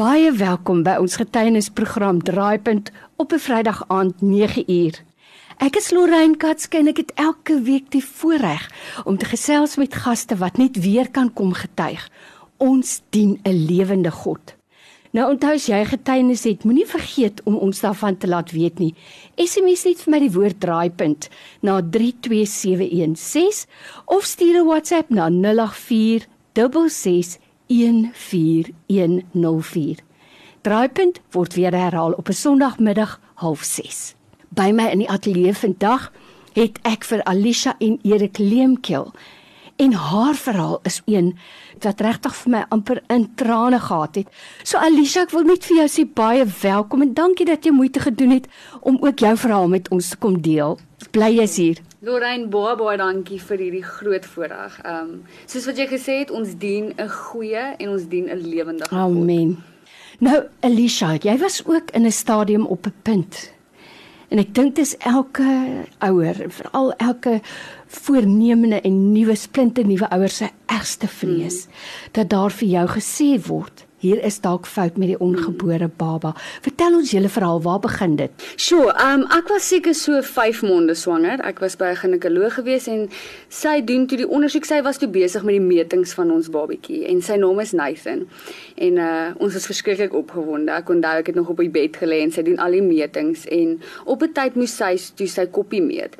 Baie welkom by ons getuienisprogram Draaipunt op 'n Vrydag aand 9uur. Ek is Lorraine Katske en ek het elke week die voorreg om te gesels met gaste wat net weer kan kom getuig. Ons dien 'n lewende God. Nou onthou as jy getuienis het, moenie vergeet om ons daarvan te laat weet nie. SMS net vir my die woord draaipunt na 32716 of stuur 'n WhatsApp na 084 6614104. Draaipunt word weer herhaal op 'n Sondagmiddag 06:30. By my in die ateljee vandag het ek vir Alicia en Erik Leemkil en haar verhaal is een wat regtig vir my amper in trane gehad het. So Alicia, ek wil net vir jou sê baie welkom en dankie dat jy moeite gedoen het om ook jou verhaal met ons te kom deel. Bly jy's hier. Lorraine, baie baie dankie vir hierdie groot voorreg. Ehm um, soos wat jy gesê het, ons dien 'n goeie en ons dien 'n lewendige God. Amen. Nou Alicia, jy was ook in 'n stadium op 'n punt. En ek dink dis elke ouer, veral elke voornemende en nuwe splinte nuwe ouers se ergste vrees mm. dat daar vir jou gesê word Hier is dalk fout met die ongebore baba. Vertel ons julle verhaal, waar begin dit? Sjoe, um, ek was seker so 5 maande swanger. Ek was by 'n ginekoloog gewees en sy doen toe die ondersoek. Sy was toe besig met die metings van ons babatjie en sy naam is Nathan. En uh ons was verskriklik opgewonde. Ek onthou ek het nog op die bed gelê en sy doen al die metings en op 'n tyd moes sy toe sy koppie meet.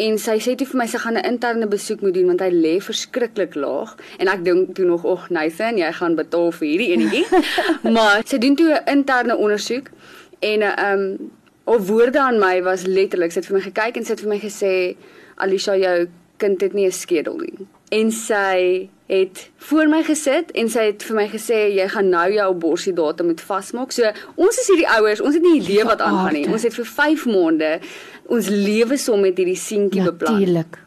En sy sê toe vir my sy gaan 'n interne besoek moet doen want hy lê verskriklik laag en ek dink toe nog ag Nathan jy gaan betaal vir hierdie enetjie. maar sy doen toe 'n interne ondersoek en 'n um of woorde aan my was letterlik sy het vir my gekyk en sy het vir my gesê Alicia jou kind het nie 'n skedel nie. En sy het voor my gesit en sy het vir my gesê jy gaan nou jou borsie datum moet vasmaak. So ons is hierdie ouers, ons het nie idee wat aangaan nie. Ons het vir 5 maande ons lewe som met hierdie seentjie beplan. Natuurlik.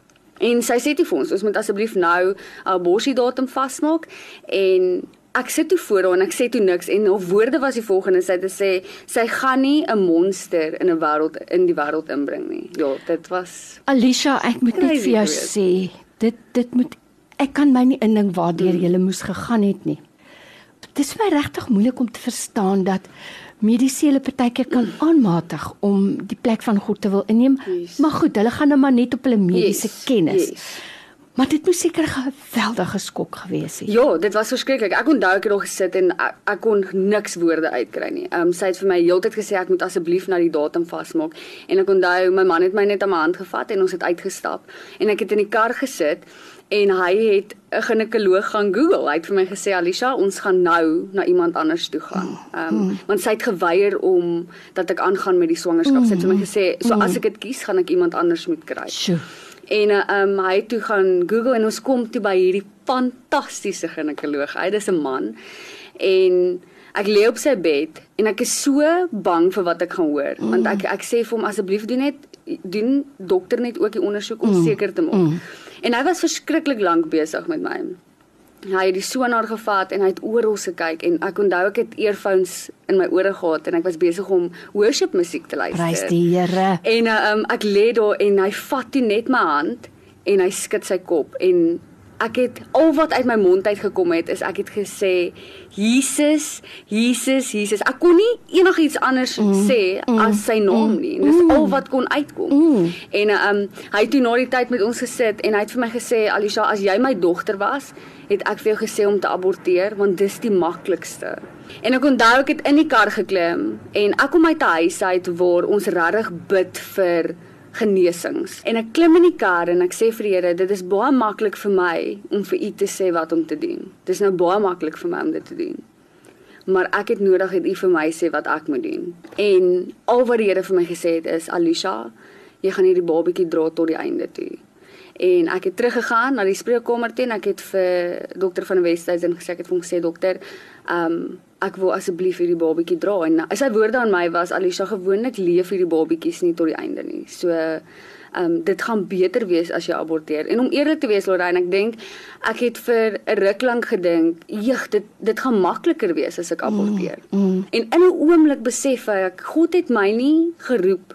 En sy sê toe vir ons, ons moet asseblief nou 'n borsie datum vasmaak en ek sit toe voor haar en ek sê toe niks en haar woorde was die volgende sy het gesê sy gaan nie 'n monster in 'n wêreld in die wêreld inbring nie. Ja, dit was Alicia, ek moet net vir jou sê, dit dit moet ek kan my nie indink waardeur hmm. jy moes gegaan het nie. Dit is my regtig moeilik om te verstaan dat medisele partykeer kan aanmatig om die plek van God te wil inneem. Yes. Maar goed, hulle gaan nou maar net op hulle mediese yes. kennis. Yes. Maar dit moes seker 'n geweldige skok gewees het. Ja, dit was verskriklik. Ek onthou ek het nog gesit en ek, ek kon niks woorde uitkry nie. Ehm um, sy het vir my heeltyd gesê ek moet asseblief na die datum vasmaak. En ek onthou my man het my net aan my hand gevat en ons het uitgestap en ek het in die kar gesit en hy het 'n ginekoloog gaan Google. Hy het vir my gesê Alicia, ons gaan nou na iemand anders toe gaan. Ehm um, want sy het geweier om dat ek aangaan met die swangerskap. Sy het vir my gesê, so as ek dit kies, gaan ek iemand anders moet kry. Sjoe. En ehm um, hy toe gaan Google en ons kom toe by hierdie fantastiese ginekoloog. Hy is 'n man en ek lê op sy bed en ek is so bang vir wat ek gaan hoor mm. want ek ek sê vir hom asseblief doen net doen dokter net ook die ondersoek om mm. seker te maak. Mm. En hy was verskriklik lank besig met my. Hy het die sonaar gevat en hy het oral gekyk en ek onthou ek het earphones in my ore gehad en ek was besig om worship musiek te luister. Prys die Here. En uh, um, ek lê daar en hy vat net my hand en hy skud sy kop en ek het al wat uit my mond uit gekom het is ek het gesê Jesus, Jesus, Jesus. Ek kon nie enigiets anders mm, sê mm, as sy naam mm, nie. Dis mm, al wat kon uitkom. Mm. En ehm um, hy het toe na die tyd met ons gesit en hy het vir my gesê Alisha, as jy my dogter was, het ek vir jou gesê om te aborteer want dis die maklikste. En ek onthou ek het in die kar geklim en ek kom uit 'n huis uit waar ons regtig bid vir genesings. En ek klim in die kar en ek sê vir die Here, dit is baie maklik vir my om vir U te sê wat om te doen. Dit is nou baie maklik vir my om dit te doen. Maar ek het nodig dat U vir my sê wat ek moet doen. En al wat die Here vir my gesê het is, Alisha, jy gaan hierdie babatjie dra tot die einde toe. En ek het teruggegaan na die spreekkamer toe en ek het vir dokter van Westhuizen gesê ek het vir hom gesê dokter, ehm um, ek wil asseblief hierdie babatjie dra en sy woorde aan my was Alisha gewoonlik leef hierdie babatjies nie tot die einde nie. So ehm um, dit gaan beter wees as jy aborteer. En om eerlik te wees Lorraine, ek dink ek het vir 'n ruk lank gedink, "Jeg, dit dit gaan makliker wees as ek mm, aborteer." Mm, mm. En in 'n oomblik besef ek God het my nie geroep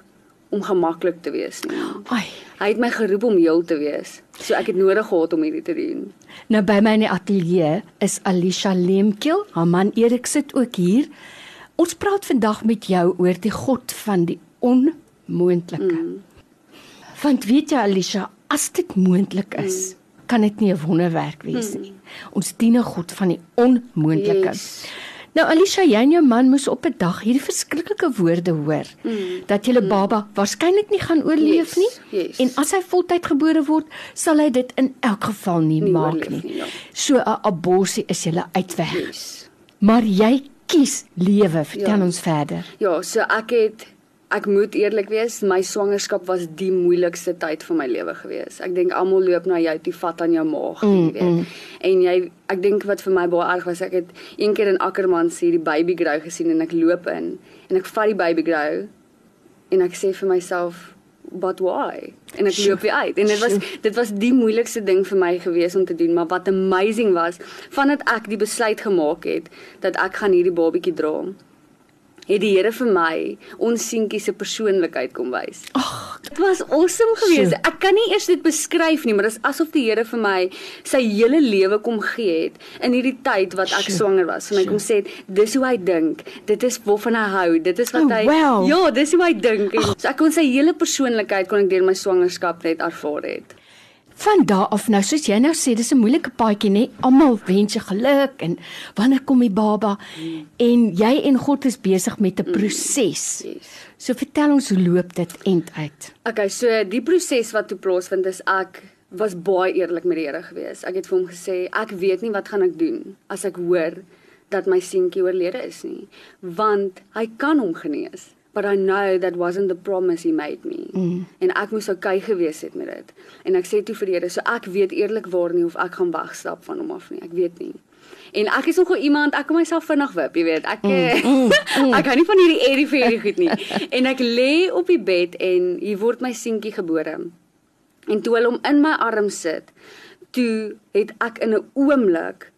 om gemaklik te wees nie. Ai, hy het my geroep om heel te wees. So ek het nodig gehad om hierdie te doen. Nou by my in die ateljee is Alicia Lemkiel, haar man Erik sit ook hier. Ons praat vandag met jou oor die God van die onmoontlike. Mm. Want weet jy Alicia, as dit moontlik is, mm. kan dit nie 'n wonderwerk wees mm. nie. Ons dien 'n God van die onmoontlike. Yes. Nou Alicia, jy en jou man moes op 'n dag hierdie verskriklike woorde hoor mm. dat julle mm. baba waarskynlik nie gaan oorleef Yes, nie. yes. En as hy voltyd gebore word, sal hy dit in elk geval nie, Nie maak nie. nie, ja. So 'n abortus is julle uitweg. Yes. Maar jy kies lewe. Vertel Ja. ons verder. Ja, so ek het ek moet eerlik wees, my swangerskap was die moeilikste tyd van my lewe gewees. Ek dink almal loop na jou toe vat aan jou maag, mm, jy weet. Mm. En jy ek dink wat vir my baie erg was, ek het een keer in Ackerman sien die baby grow gesien en ek loop in en ek vat die baby grow en ek sê vir myself but why? En ek loop weer uit. En dit was dit was die moeilikste ding vir my gewees om te doen, maar wat amazing was, vandat ek die besluit gemaak het dat ek gaan hierdie babatjie dra het die Here vir my ons seentjie se persoonlikheid kom wys. Ag, Dit was awesome geweest. Sjoe. Ek kan nie eers dit beskryf nie, maar dit is asof die Here vir my sy hele lewe kom gee het in hierdie tyd wat ek Sjoe. swanger was. Vir my Sjoe. kom sê dis hoe hy dink. Dit is waarvan hy hou. Dit is wat Oh, hy wow. Ja, dis hoe hy dink. En So ek kon sy hele persoonlikheid kon ek deur my swangerskap net ervaar het. Van daar af nou soos jy nou sê, dis 'n moeilike paadjie nê. Almal wens jy geluk en wanneer kom die baba? Mm. En jy en God is besig met 'n proses. Yes. So vertel ons hoe loop dit end uit? Okay, so die proses wat toe plaasvind is ek was baie eerlik met die Here gewees. Ek het vir hom gesê ek weet nie wat gaan ek doen as ek hoor dat my seentjie oorlede is nie, want hy kan hom genees. But I know that wasn't the promise he made me. Mm. En ek moes okay gewees het met dit. En ek sê toe vir die Here, so ek weet eerlikwaar nie of ek gaan wegstap van hom af nie. Ek weet nie. En ek is nogal iemand, ek kan myself vinnig wip, jy weet. Ek mm, mm, ek hou nie van hierdie airy fairy goed nie. En ek lê op die bed en hier word my seentjie gebore. En toe hulle hom in my arm sit, toe het ek in 'n oomblik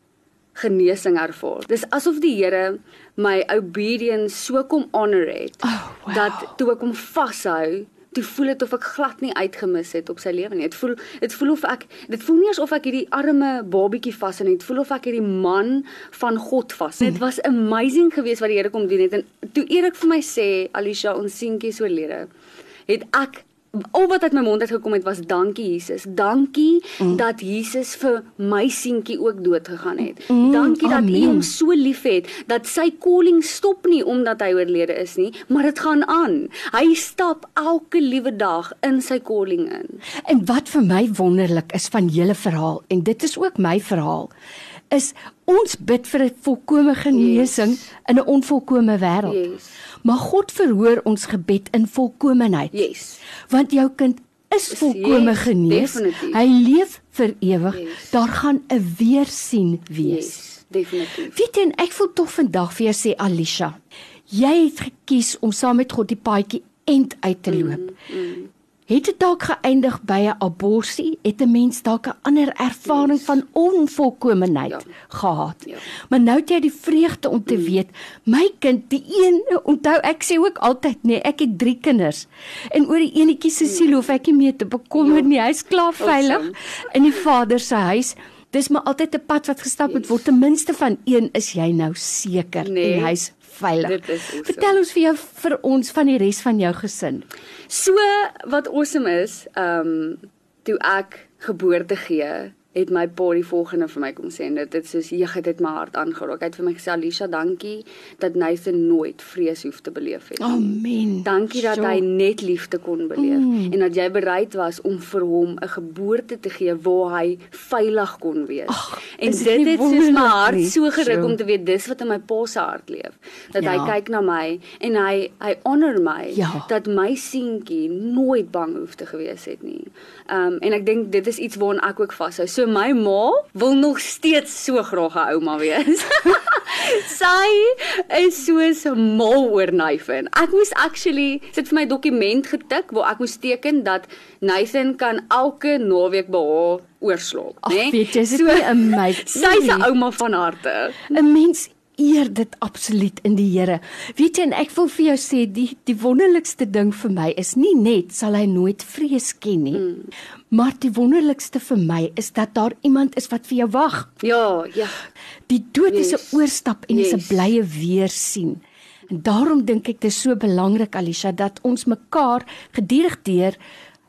genesing ervaar. Dis asof die Here my obedience so kom honor het Oh, wow. dat toe ek hom vashou, toe voel dit of ek glad nie uitgemis het op sy lewe nie. Dit voel dit voel of ek dit voel nie asof ek hierdie arme babietjie vas het nie. Dit voel of ek hierdie man van God vas. Dit was amazing geweest wat die Here kom doen het en toe Erik vir my sê Alicia ons seentjie is oorlede, het ek al wat uit my mond uit gekom het was dankie Jesus. Dankie mm. dat Jesus vir my seentjie ook dood gegaan het. Mm, dankie dat U amen. hom so liefhet dat sy calling stop nie omdat hy oorlede is nie, maar dit gaan aan. Hy stap elke liewe dag in sy calling in. En wat vir my wonderlik is van julle verhaal en dit is ook my verhaal is ons bid vir 'n volkomme genesing yes. in 'n onvolkomme wêreld. Yes. Maar God verhoor ons gebed in volkomeheid. Yes. Want jou kind is volkome Yes, genees. definitief. Hy leef vir ewig. Yes. Daar gaan 'n weersien wees. Yes, definitief. Weet jy, ek voel tog vandag vir jou sê Alicia, jy het gekies om saam met God die paadjie end uit te loop. Mm, mm. Het dit dalk geëindig by 'n abortus? Het 'n mens dalk 'n ander ervaring yes. van onvolkomeheid Ja. gehad? Ja. Maar nou het jy die vreugde om te mm. weet, my kind, die een, onthou ek sê ook altyd, nee, ek het 3 kinders. En oor die enetjie se siel hoef ek nie meer te bekommer Ja. nie. Hy's klaar veilig Awesome. in die Vader se huis. Dis maar altyd 'n pad wat gestap moet word. Ten minste van een is jy nou seker Nee, en hy's veilig. Vertel ons vir jou vir ons van die res van jou gesin. So wat awesome is, ehm um, toe ek geboorte gee, het my pa die volgende vir my kom sê en dit het soos jeg het dit my hart aangeraak. Hy het vir my gesê Alicia, dankie dat Nathan nooit vrees hoef te beleef het. nie. Amen. Dankie dat Sjoe. hy net liefde kon beleef mm. en dat jy bereid was om vir hom 'n geboorte te gee waar hy veilig kon wees. Ag, en dit dit het soos my hart nie? so geruk Sjoe. om te weet dis wat in my pa se hart leef. Dat Ja. hy kyk na my en hy hy honor my Ja. dat my seentjie nooit bang hoef te gewees het nie. Um en ek dink dit is iets waaraan ek ook vashou. So my ma wil nog steeds so graag 'n ouma wees. Sy is soos mal oor Nathan. Ek moes actually sit vir my dokument getik waar ek moes teken dat Nathan kan elke naweek by haar oorslaap, Ag, né? weet jy, is dit nie amazing Sy's 'n ouma van harte. 'n Mens eer dit absoluut in die Here. Weet jy en ek wil vir jou sê die die wonderlikste ding vir my is nie net sal hy nooit vrees ken nie. Mm. Maar die wonderlikste vir my is dat daar iemand is wat vir jou wag. Ja, ja. Die dood yes. is Yes. 'n oorstap en yes. is Yes. 'n blye weer sien. En daarom dink ek dit is so belangrik Alisha dat ons mekaar gedurig deur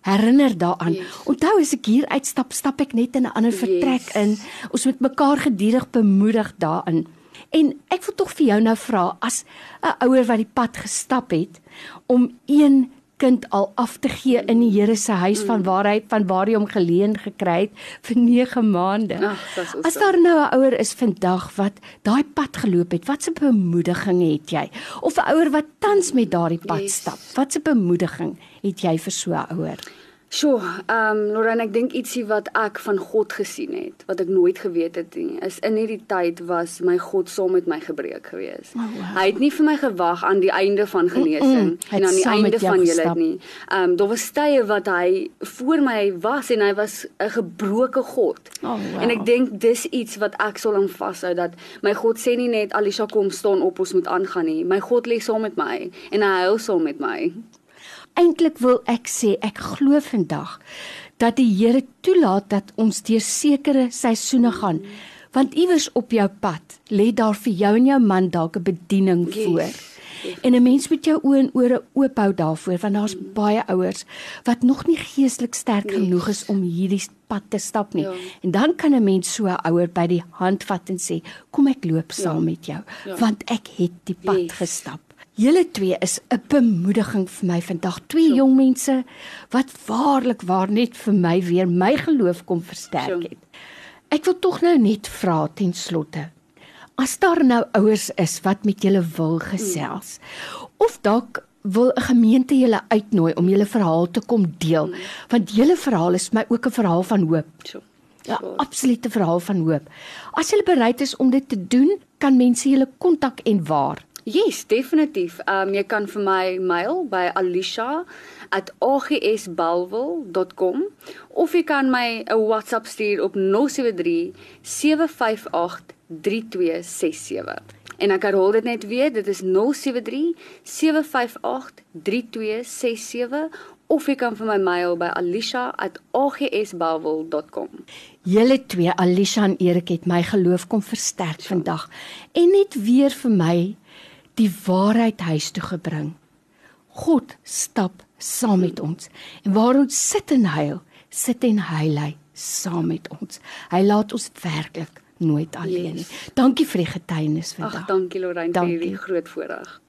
herinner daaraan. Yes. Onthou as ek hier uitstap, stap ek net in 'n ander vertrek Yes. in. Ons moet mekaar gedurig bemoedig daarin. En ek wil tog vir jou nou vra as 'n ouer wat die pad gestap het om een kind al af te gee in die Here se huis van waar hy van waar hy hom geleen gekry het vir 9 maande. Awesome. As daar nou 'n ouer is vandag wat daai pad geloop het, watse bemoediging het jy? Of 'n ouer wat tans met daardie pad Yes. stap, watse bemoediging het jy vir so 'n ouer? Sjoe, ehm um, Lorraine, ek dink ietsie wat ek van God gesien het, wat ek nooit geweet het nie, is in hierdie tyd was my God saam met my gebreek gewees. Oh, wow. Hy het nie vir my gewag aan die einde van genesing Mm, mm, en aan die einde jou van julle nie. Ehm um, daar was tye wat hy voor my was en hy was 'n gebroke God. Oh, wow. En ek dink dis iets wat ek sal aan vashou dat my God sê nie net Alisha kom staan op ons moet aangaan nie. My God lê saam met my en hy huil saam met my. Eintlik wil ek sê ek glo vandag dat die Here toelaat dat ons deur sekere seisoene gaan. Want iewers op jou pad lê daar vir jou en jou man dalk 'n bediening Yes. voor. En 'n mens moet jou oë en ore oop hou daarvoor want daar's baie ouers wat nog nie geestelik sterk Yes. genoeg is om hierdie pad te stap nie. Ja. En dan kan 'n mens so 'n ouer by die hand vat en sê, "Kom ek loop saam met jou, Ja. want ek het die pad Yes. gestap." Julle twee is 'n bemoediging vir my vandag. Twee Sure. jong mense wat waarlik waar net vir my weer my geloof kom versterk het. Ek wil tog nou net vra ten slotte. As daar nou ouers is wat met julle wil gesels of dalk wil 'n gemeente julle uitnooi om julle verhaal te kom deel, want julle verhaal is vir my ook 'n verhaal van hoop. Sjoe. Ja, absolute verhaal van hoop. As jy bereid is om dit te doen, kan mense julle kontak en waar? Yes, definitief. Ehm um, jy kan vir my mail by alisha@agsbalwil.com of jy kan my 'n WhatsApp stuur op 073 758 3267. En ek herhaal dit net weer, dit is 073 758 3267 of jy kan vir my mail by alisha@agsbalwil.com. Julle twee, Alisha en Erik het my geloof kom versterk vandag en net weer vir my die waarheid huis toe gebring. God stap saam met ons en waar ons sit en huil, sit en huil hy saam met ons. Hy laat ons werklik nooit alleen nie. Yes. Dankie vir die getuienis Ag, vandag. dankie Lorraine vir hierdie groot voorreg.